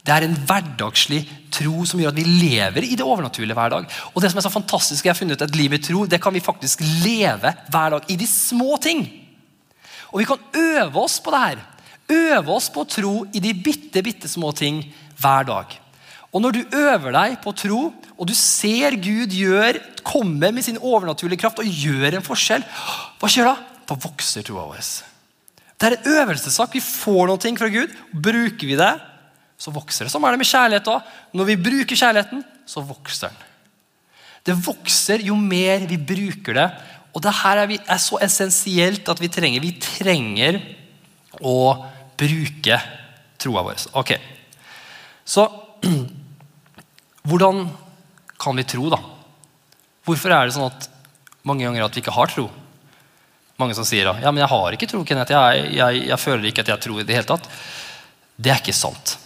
Det er en hverdagslig tro som gjør at vi lever i det overnaturlige hver dag. Og det som er så fantastisk, jeg har funnet et liv i tro, det kan vi faktisk leve hver dag i de små ting. Og vi kan øve oss på det her. Øve oss på å tro i de bitte, bitte små ting hver dag. Og når du øver deg på tro, og du ser Gud gjør, komme med sin overnaturlige kraft og gjør en forskjell, hva skjer da? Da vokser troa vår. Det er en øvelsessak. Vi får noe fra Gud. Bruker vi det, så vokser det. Sånn er det med kjærlighet òg. Når vi bruker kjærligheten, så vokser den. Det vokser jo mer vi bruker det. Og det her er, vi, er så essensielt at vi trenger Vi trenger å bruke troa vår. Ok, Så <clears throat> hvordan kan vi tro, da? Hvorfor er det sånn at mange ganger at vi ikke har tro? Mange som sier da, ja, men jeg har ikke tro, Kenneth. Jeg, jeg, jeg føler ikke at jeg tror i det hele tatt. Det er ikke sant.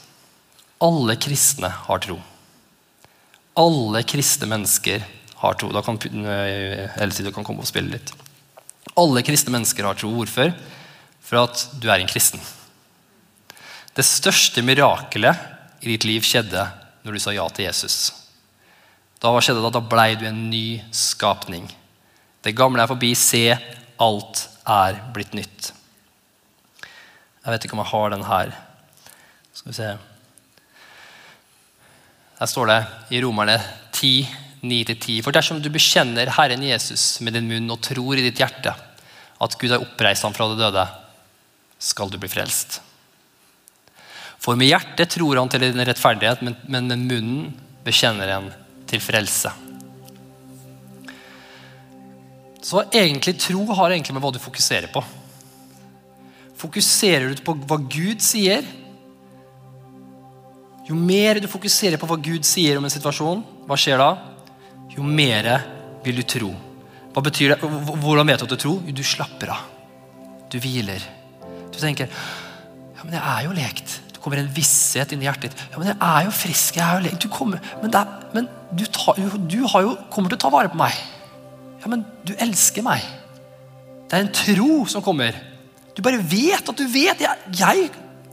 Alle kristne har tro. Alle kristne mennesker har tro. Da kan eh, Else, du kan komme og spille litt. Alle kristne mennesker har tro. Hvorfor? For at du er en kristen. Det største mirakelet i ditt liv skjedde når du sa ja til Jesus. Da hva skjedde da? Da blei du en ny skapning. Det gamle er forbi. Se, alt er blitt nytt. Jeg vet ikke om jeg har den her. Skal vi se. Her står det i Romerne 10, 9-10. For dersom du bekjenner Herren Jesus med din munn og tror i ditt hjerte at Gud har oppreist ham fra det døde, skal du bli frelst. For med hjertet tror han til din rettferdighet, men, men med munnen bekjenner han til frelse. Så egentlig tro har egentlig med hva du fokuserer på. Fokuserer du på hva Gud sier? Jo mer du fokuserer på hva Gud sier om en situasjon, hva skjer da? Jo mer vil du tro. Hva betyr det? Hvordan vet du at du tror? Jo, du slapper av. Du hviler. Du tenker ja, men jeg er jo lekt kommer en visshet inn i hjertet ditt. Ja, men jeg er jo frisk. jeg er jo du kommer, Men, er, men du, tar, du jo, kommer til å ta vare på meg. Ja, men du elsker meg. Det er en tro som kommer. Du bare vet at du vet. Jeg, jeg,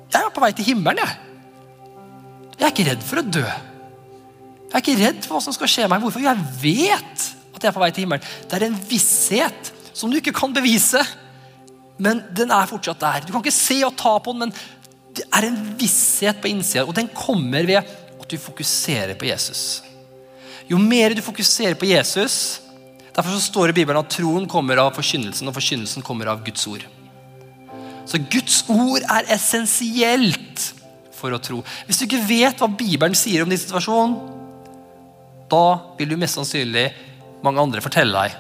jeg er på vei til himmelen, jeg. Jeg er ikke redd for å dø. Jeg er ikke redd for hva som skal skje meg. Hvorfor? Jeg vet at jeg er på vei til himmelen. Det er en visshet som du ikke kan bevise, men den er fortsatt der. Du kan ikke se og ta på den, men det er en visshet på innsida, og den kommer ved at du fokuserer på Jesus. Jo mer du fokuserer på Jesus Derfor så står det i Bibelen at troen kommer av forkynnelsen, og forkynnelsen kommer av Guds ord. Så Guds ord er essensielt for å tro. Hvis du ikke vet hva Bibelen sier om din situasjon, da vil du mest sannsynlig mange andre fortelle deg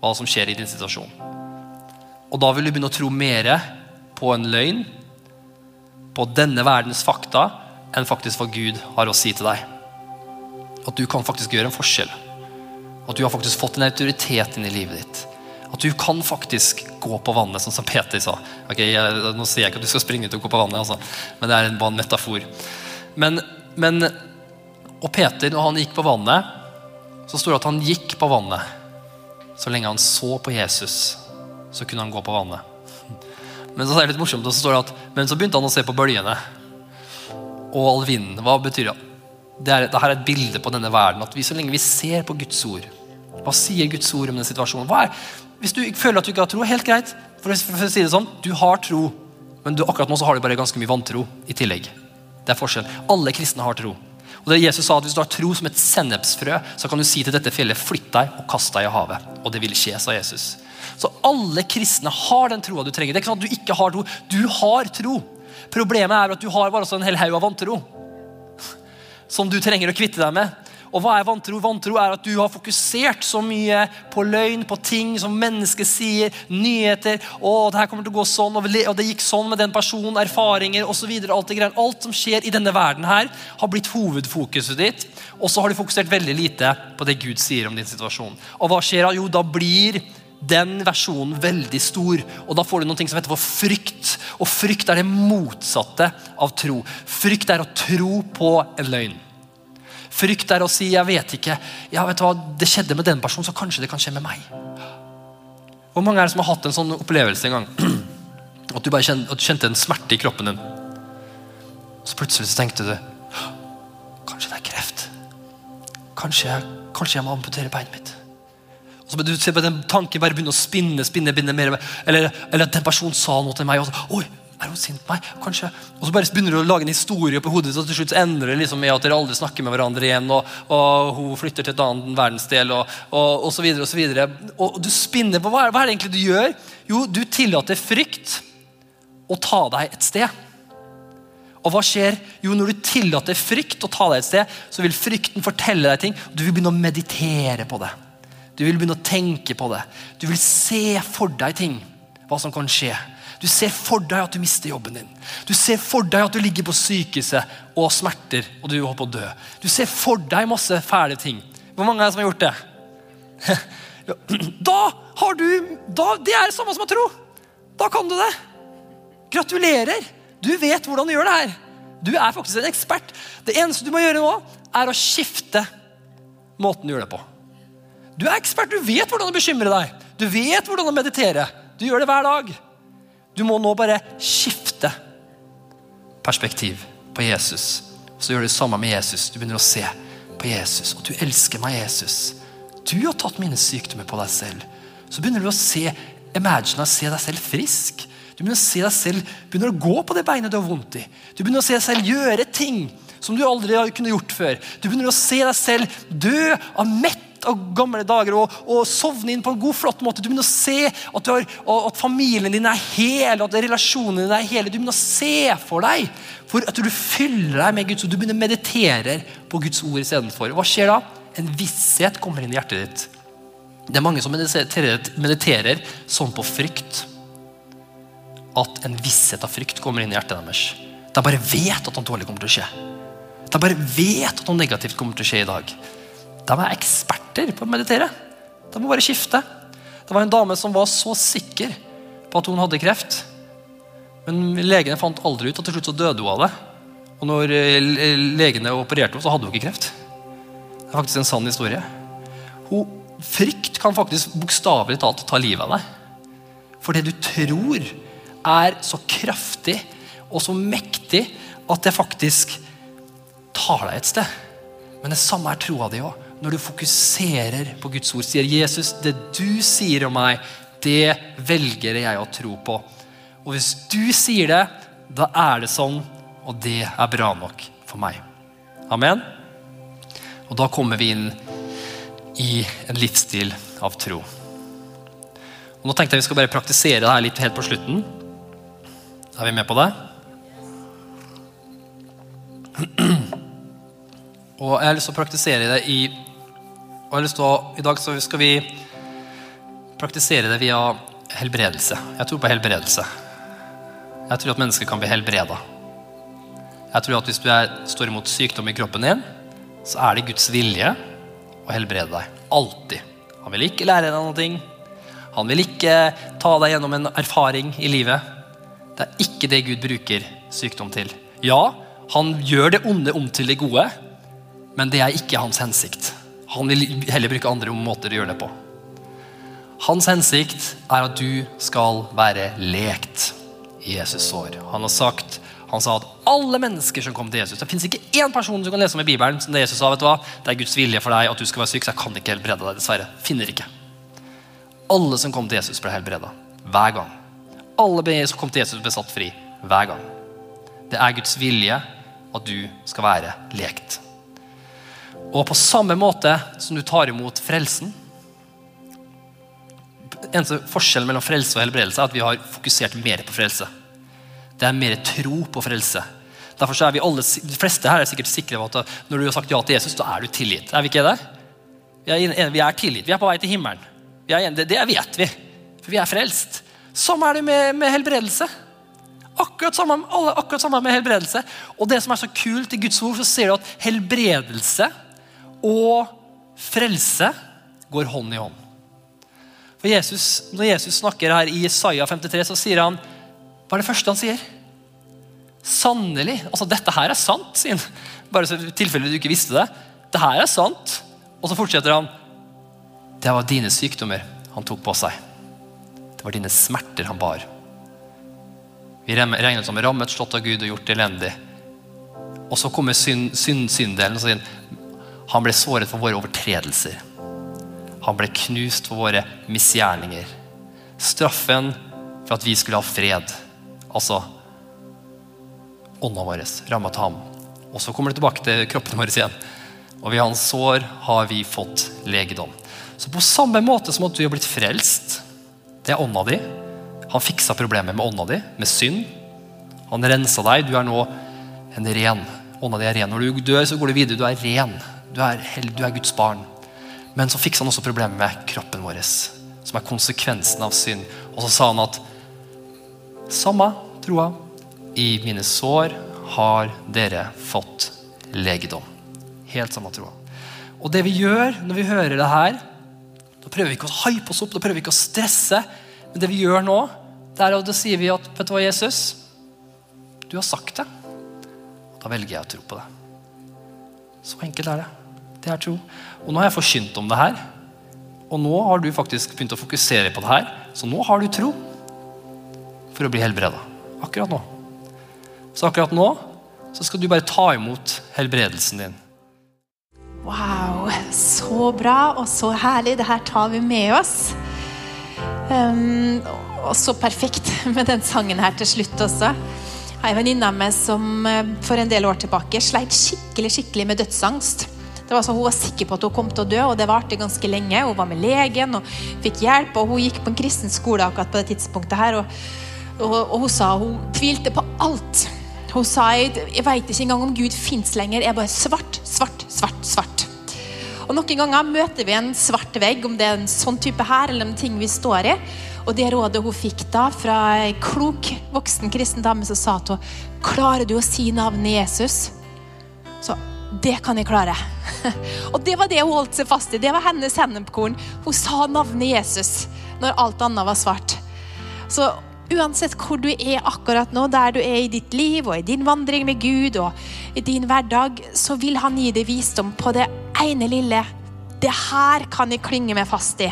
hva som skjer i din situasjon. Og da vil du begynne å tro mer på en løgn på denne verdens fakta enn faktisk hva Gud har å si til deg. At du kan faktisk gjøre en forskjell. At du har faktisk fått en autoritet inn i livet ditt. At du kan faktisk gå på vannet, sånn som Peter sa. Ok, jeg, Nå sier jeg ikke at du skal springe ut og gå på vannet, altså. men det er bare en metafor. Men, men, og Peter, når han gikk på vannet, så står det at han gikk på vannet. Så lenge han så på Jesus, så kunne han gå på vannet. Men så er det litt morsomt, og så står det at Men så begynte han å se på bølgene og all vinden. Hva betyr det? Det er, det er et bilde på denne verden. At vi, så lenge vi ser på Guds ord Hva sier Guds ord om den situasjonen? Er, hvis du føler at du ikke har tro, helt greit. For, for å si det sånn, Du har tro, men du, akkurat nå så har du bare ganske mye vantro i tillegg. Det er forskjell. Alle kristne har tro. Og det Jesus sa at Hvis du har tro som et sennepsfrø, så kan du si til dette fjellet flytt deg og kast deg i havet. Og det vil skje, sa Jesus. Så alle kristne har den troa du trenger. Det er ikke sånn at du ikke har tro. Du har tro. Problemet er at du har bare en hel haug av vantro. Som du trenger å kvitte deg med. Og hva er vantro? Vantro er at du har fokusert så mye på løgn, på ting som mennesker sier, nyheter. Å, det her kommer til å gå sånn, og det gikk sånn med den personen, erfaringer osv. Alt, alt som skjer i denne verden her, har blitt hovedfokuset ditt. Og så har du fokusert veldig lite på det Gud sier om din situasjon. Og hva skjer da? Jo, da blir den versjonen veldig stor. Og da får du noe som heter for frykt. Og frykt er det motsatte av tro. Frykt er å tro på en løgn. Frykt er å si 'jeg vet ikke'. Ja, vet du hva, Det skjedde med den personen, så kanskje det kan skje med meg. Hvor mange er det som har hatt en sånn opplevelse en gang? <clears throat> At du bare kjente, at du kjente en smerte i kroppen din. Så plutselig så tenkte du Kanskje det er kreft. Kanskje kanskje jeg må amputere beinet mitt. Så du ser på den tanken bare begynner å spinne, spinne, spinne mer. Eller, eller at den personen sa noe til meg. Og så, Oi, er hun sint på meg? Kanskje. Og så bare begynner du å lage en historie på hodet, og til slutt endrer det liksom med at dere aldri snakker med hverandre igjen. Og, og hun flytter til et annet verdensdel, og, og, og så videre og så videre. Og du spinner på hva, hva er det egentlig du gjør? Jo, du tillater frykt å ta deg et sted. Og hva skjer? Jo, Når du tillater frykt å ta deg et sted, så vil frykten fortelle deg ting. og Du vil begynne å meditere på det. Du vil begynne å tenke på det. Du vil se for deg ting. Hva som kan skje. Du ser for deg at du mister jobben din. Du ser for deg at du ligger på sykehuset og smerter og du holder på å dø. Du ser for deg masse fæle ting. Hvor mange er det som har gjort det? <laughs> Da har du da, Det er det samme som å tro. Da kan du det. Gratulerer! Du vet hvordan du gjør det her. Du er faktisk en ekspert. Det eneste du må gjøre nå, er å skifte måten du gjør det på. Du er ekspert, du vet hvordan å bekymre deg. Du vet hvordan å meditere. Du gjør det hver dag. Du må nå bare skifte perspektiv på Jesus. Så gjør du det samme med Jesus. Du begynner å se på Jesus, og du elsker meg, Jesus. Du har tatt mine sykdommer på deg selv. Så begynner du å se imagine, se deg selv frisk. Du begynner å se deg selv begynner å gå på det beinet du har vondt i. Du begynner å se deg selv gjøre ting som du aldri har kunnet gjort før. Du begynner å se deg selv dø av mett av gamle dager og, og sovne inn på en god, flott måte. Du begynner å se at, har, at familien din er hel, at relasjonene dine er hele. Du begynner å se for deg for at du fyller deg med Guds ord. Du begynner å meditere på Guds ord istedenfor. Hva skjer da? En visshet kommer inn i hjertet ditt. Det er mange som mediterer, mediterer sånn på frykt at en visshet av frykt kommer inn i hjertet deres. De bare vet at noe dårlig kommer til å skje. De bare vet at noe negativt kommer til å skje i dag. De er eksperter på å meditere. De må bare skifte. Det var en dame som var så sikker på at hun hadde kreft. Men legene fant aldri ut, og til slutt så døde hun av det. Og når eh, legene opererte henne, så hadde hun ikke kreft. Det er faktisk en sann historie. Hun, frykt kan faktisk bokstavelig talt ta livet av deg. For det du tror er så kraftig og så mektig at det faktisk tar deg et sted. Men det samme er troa di òg. Når du fokuserer på Guds ord, sier Jesus, det du sier om meg, det velger jeg å tro på. Og hvis du sier det, da er det sånn, og det er bra nok for meg. Amen. Og da kommer vi inn i en livsstil av tro. Og nå tenkte jeg vi skal bare praktisere det her litt helt på slutten. Er vi med på det? <clears throat> Og jeg har lyst til å praktisere det i og jeg har lyst til å, I dag skal vi praktisere det via helbredelse. Jeg tror på helbredelse. Jeg tror at mennesker kan bli helbreda. Jeg tror at hvis du er, står imot sykdom i kroppen din, så er det Guds vilje å helbrede deg. Alltid. Han vil ikke lære deg noe. Han vil ikke ta deg gjennom en erfaring i livet. Det er ikke det Gud bruker sykdom til. Ja, han gjør det onde om til det gode, men det er ikke hans hensikt. Han vil heller bruke andre måter å gjøre det på. Hans hensikt er at du skal være lekt i Jesus' sår. Han har sagt han sa at alle mennesker som kom til Jesus Det fins ikke én person du kan lese om i Bibelen som det Jesus sa. vet du hva? Det er Guds vilje for deg at du skal være syk, så jeg kan ikke helbrede deg. dessverre. Finner ikke. Alle som kom til Jesus, ble helbreda. Hver gang. Alle som kom til Jesus, ble satt fri. Hver gang. Det er Guds vilje at du skal være lekt. Og på samme måte som du tar imot frelsen Eneste forskjellen mellom frelse og helbredelse er at vi har fokusert mer på frelse. Det er mer tro på frelse. Derfor er vi alle, De fleste her er sikkert sikre på at når du har sagt ja til Jesus, da er du tilgitt. Er vi ikke det? Vi er, vi er tilgitt. Vi er på vei til himmelen. det, det vet vi. For vi er frelst. Sånn er det med, med helbredelse. Akkurat samme, alle, akkurat samme med helbredelse. Og det som er så kult i Guds ord, så ser du at helbredelse og frelse går hånd i hånd. For Jesus, Når Jesus snakker her i Isaiah 53, så sier han Hva er det første han sier? Sannelig. Altså, dette her er sant, sier han. Bare så i tilfelle du ikke visste det. det her er sant. Og så fortsetter han. Det var dine sykdommer han tok på seg. Det var dine smerter han bar. Vi regnet som rammet, slått av Gud og gjort elendig. Og så kommer synd, synd, synddelen og sier han ble såret for våre overtredelser. Han ble knust for våre misgjerninger. Straffen for at vi skulle ha fred. Altså ånda vår rammet ham. Og så kommer det tilbake til kroppen vår igjen. Og ved hans sår har vi fått legedom. Så på samme måte som at du har blitt frelst, det er ånda di. Han fiksa problemet med ånda di, med synd. Han rensa deg. Du er nå en ren. Ånda di er ren. Når du dør, så går du videre. Du er ren. Du er, du er Guds barn. Men så fiksa han også problemet med kroppen vår, som er konsekvensen av synd. Og så sa han at samme troa. I mine sår har dere fått legedom. Helt samme troa. Og det vi gjør når vi hører det her, da prøver vi ikke å hype oss opp, da prøver vi ikke å stresse. Men det vi gjør nå, det er at da sier vi at vet du hva, Jesus, du har sagt det. Da velger jeg å tro på det. Så enkelt er det. Det er tro. Og nå har jeg forkynt om det her. Og nå har du faktisk begynt å fokusere på det her. Så nå har du tro for å bli helbreda. Akkurat nå. Så akkurat nå så skal du bare ta imot helbredelsen din. Wow, så bra og så herlig. Det her tar vi med oss. Um, og så perfekt <laughs> med den sangen her til slutt også. Jeg har en venninne av meg som eh, for en del år tilbake sleit skikkelig skikkelig med dødsangst. Det var så Hun var sikker på at hun kom til å dø, og det varte ganske lenge. Hun var med legen og fikk hjelp, og hun gikk på en kristen skole akkurat på det tidspunktet. her, og, og, og hun sa hun tvilte på alt. Hun sa jeg veit ikke engang om Gud fins lenger. Jeg er bare svart, svart, svart. svart. Og Noen ganger møter vi en svart vegg, om det er en sånn type her, eller en ting vi står i. Og det rådet hun fikk da fra ei klok voksen kristen dame som sa til henne Klarer du å si navnet Jesus? Så det kan jeg klare. <laughs> og det var det hun holdt seg fast i. Det var hennes hennepkorn. Hun sa navnet Jesus når alt annet var svart. Så uansett hvor du er akkurat nå, der du er i ditt liv og i din vandring med Gud og i din hverdag, så vil han gi deg visdom på det ene lille. Det her kan jeg klynge meg fast i.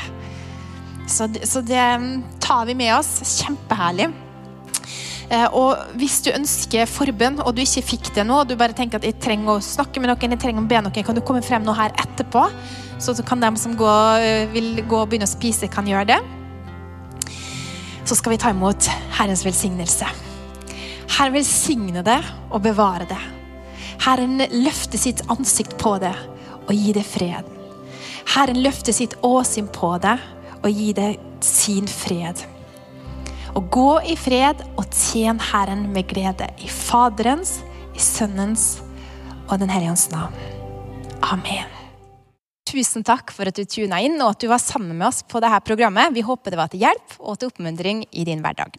Så, så det mm, tar vi med oss. Kjempeherlig. Eh, og hvis du ønsker forbønn, og du ikke fikk det nå, og du bare tenker at jeg trenger å snakke med noen, jeg trenger å be noen, kan du komme frem nå her etterpå? Så kan de som går, eh, vil gå og begynne å spise, kan gjøre det. Så skal vi ta imot Herrens velsignelse. Herren velsigne det og bevare det. Herren løfter sitt ansikt på det og gi det fred. Herren løfter sitt åsyn på det og gi det sin fred. Og gå i fred og tjen Herren med glede. I Faderens, i Sønnens og Den hellige ånds navn. Amen. Tusen takk for at du tuna inn og at du var sammen med oss på dette programmet. Vi håper det var til hjelp og til oppmuntring i din hverdag.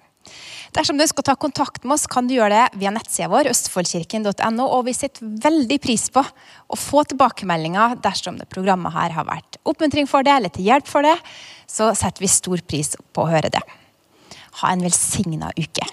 Dersom du ønsker å ta kontakt med oss, kan du gjøre det via nettsida vår, østfoldkirken.no. Og vi setter veldig pris på å få tilbakemeldinger dersom det programmet her har vært oppmuntring for det eller til hjelp for det. Så setter vi stor pris på å høre det. Ha en velsigna uke.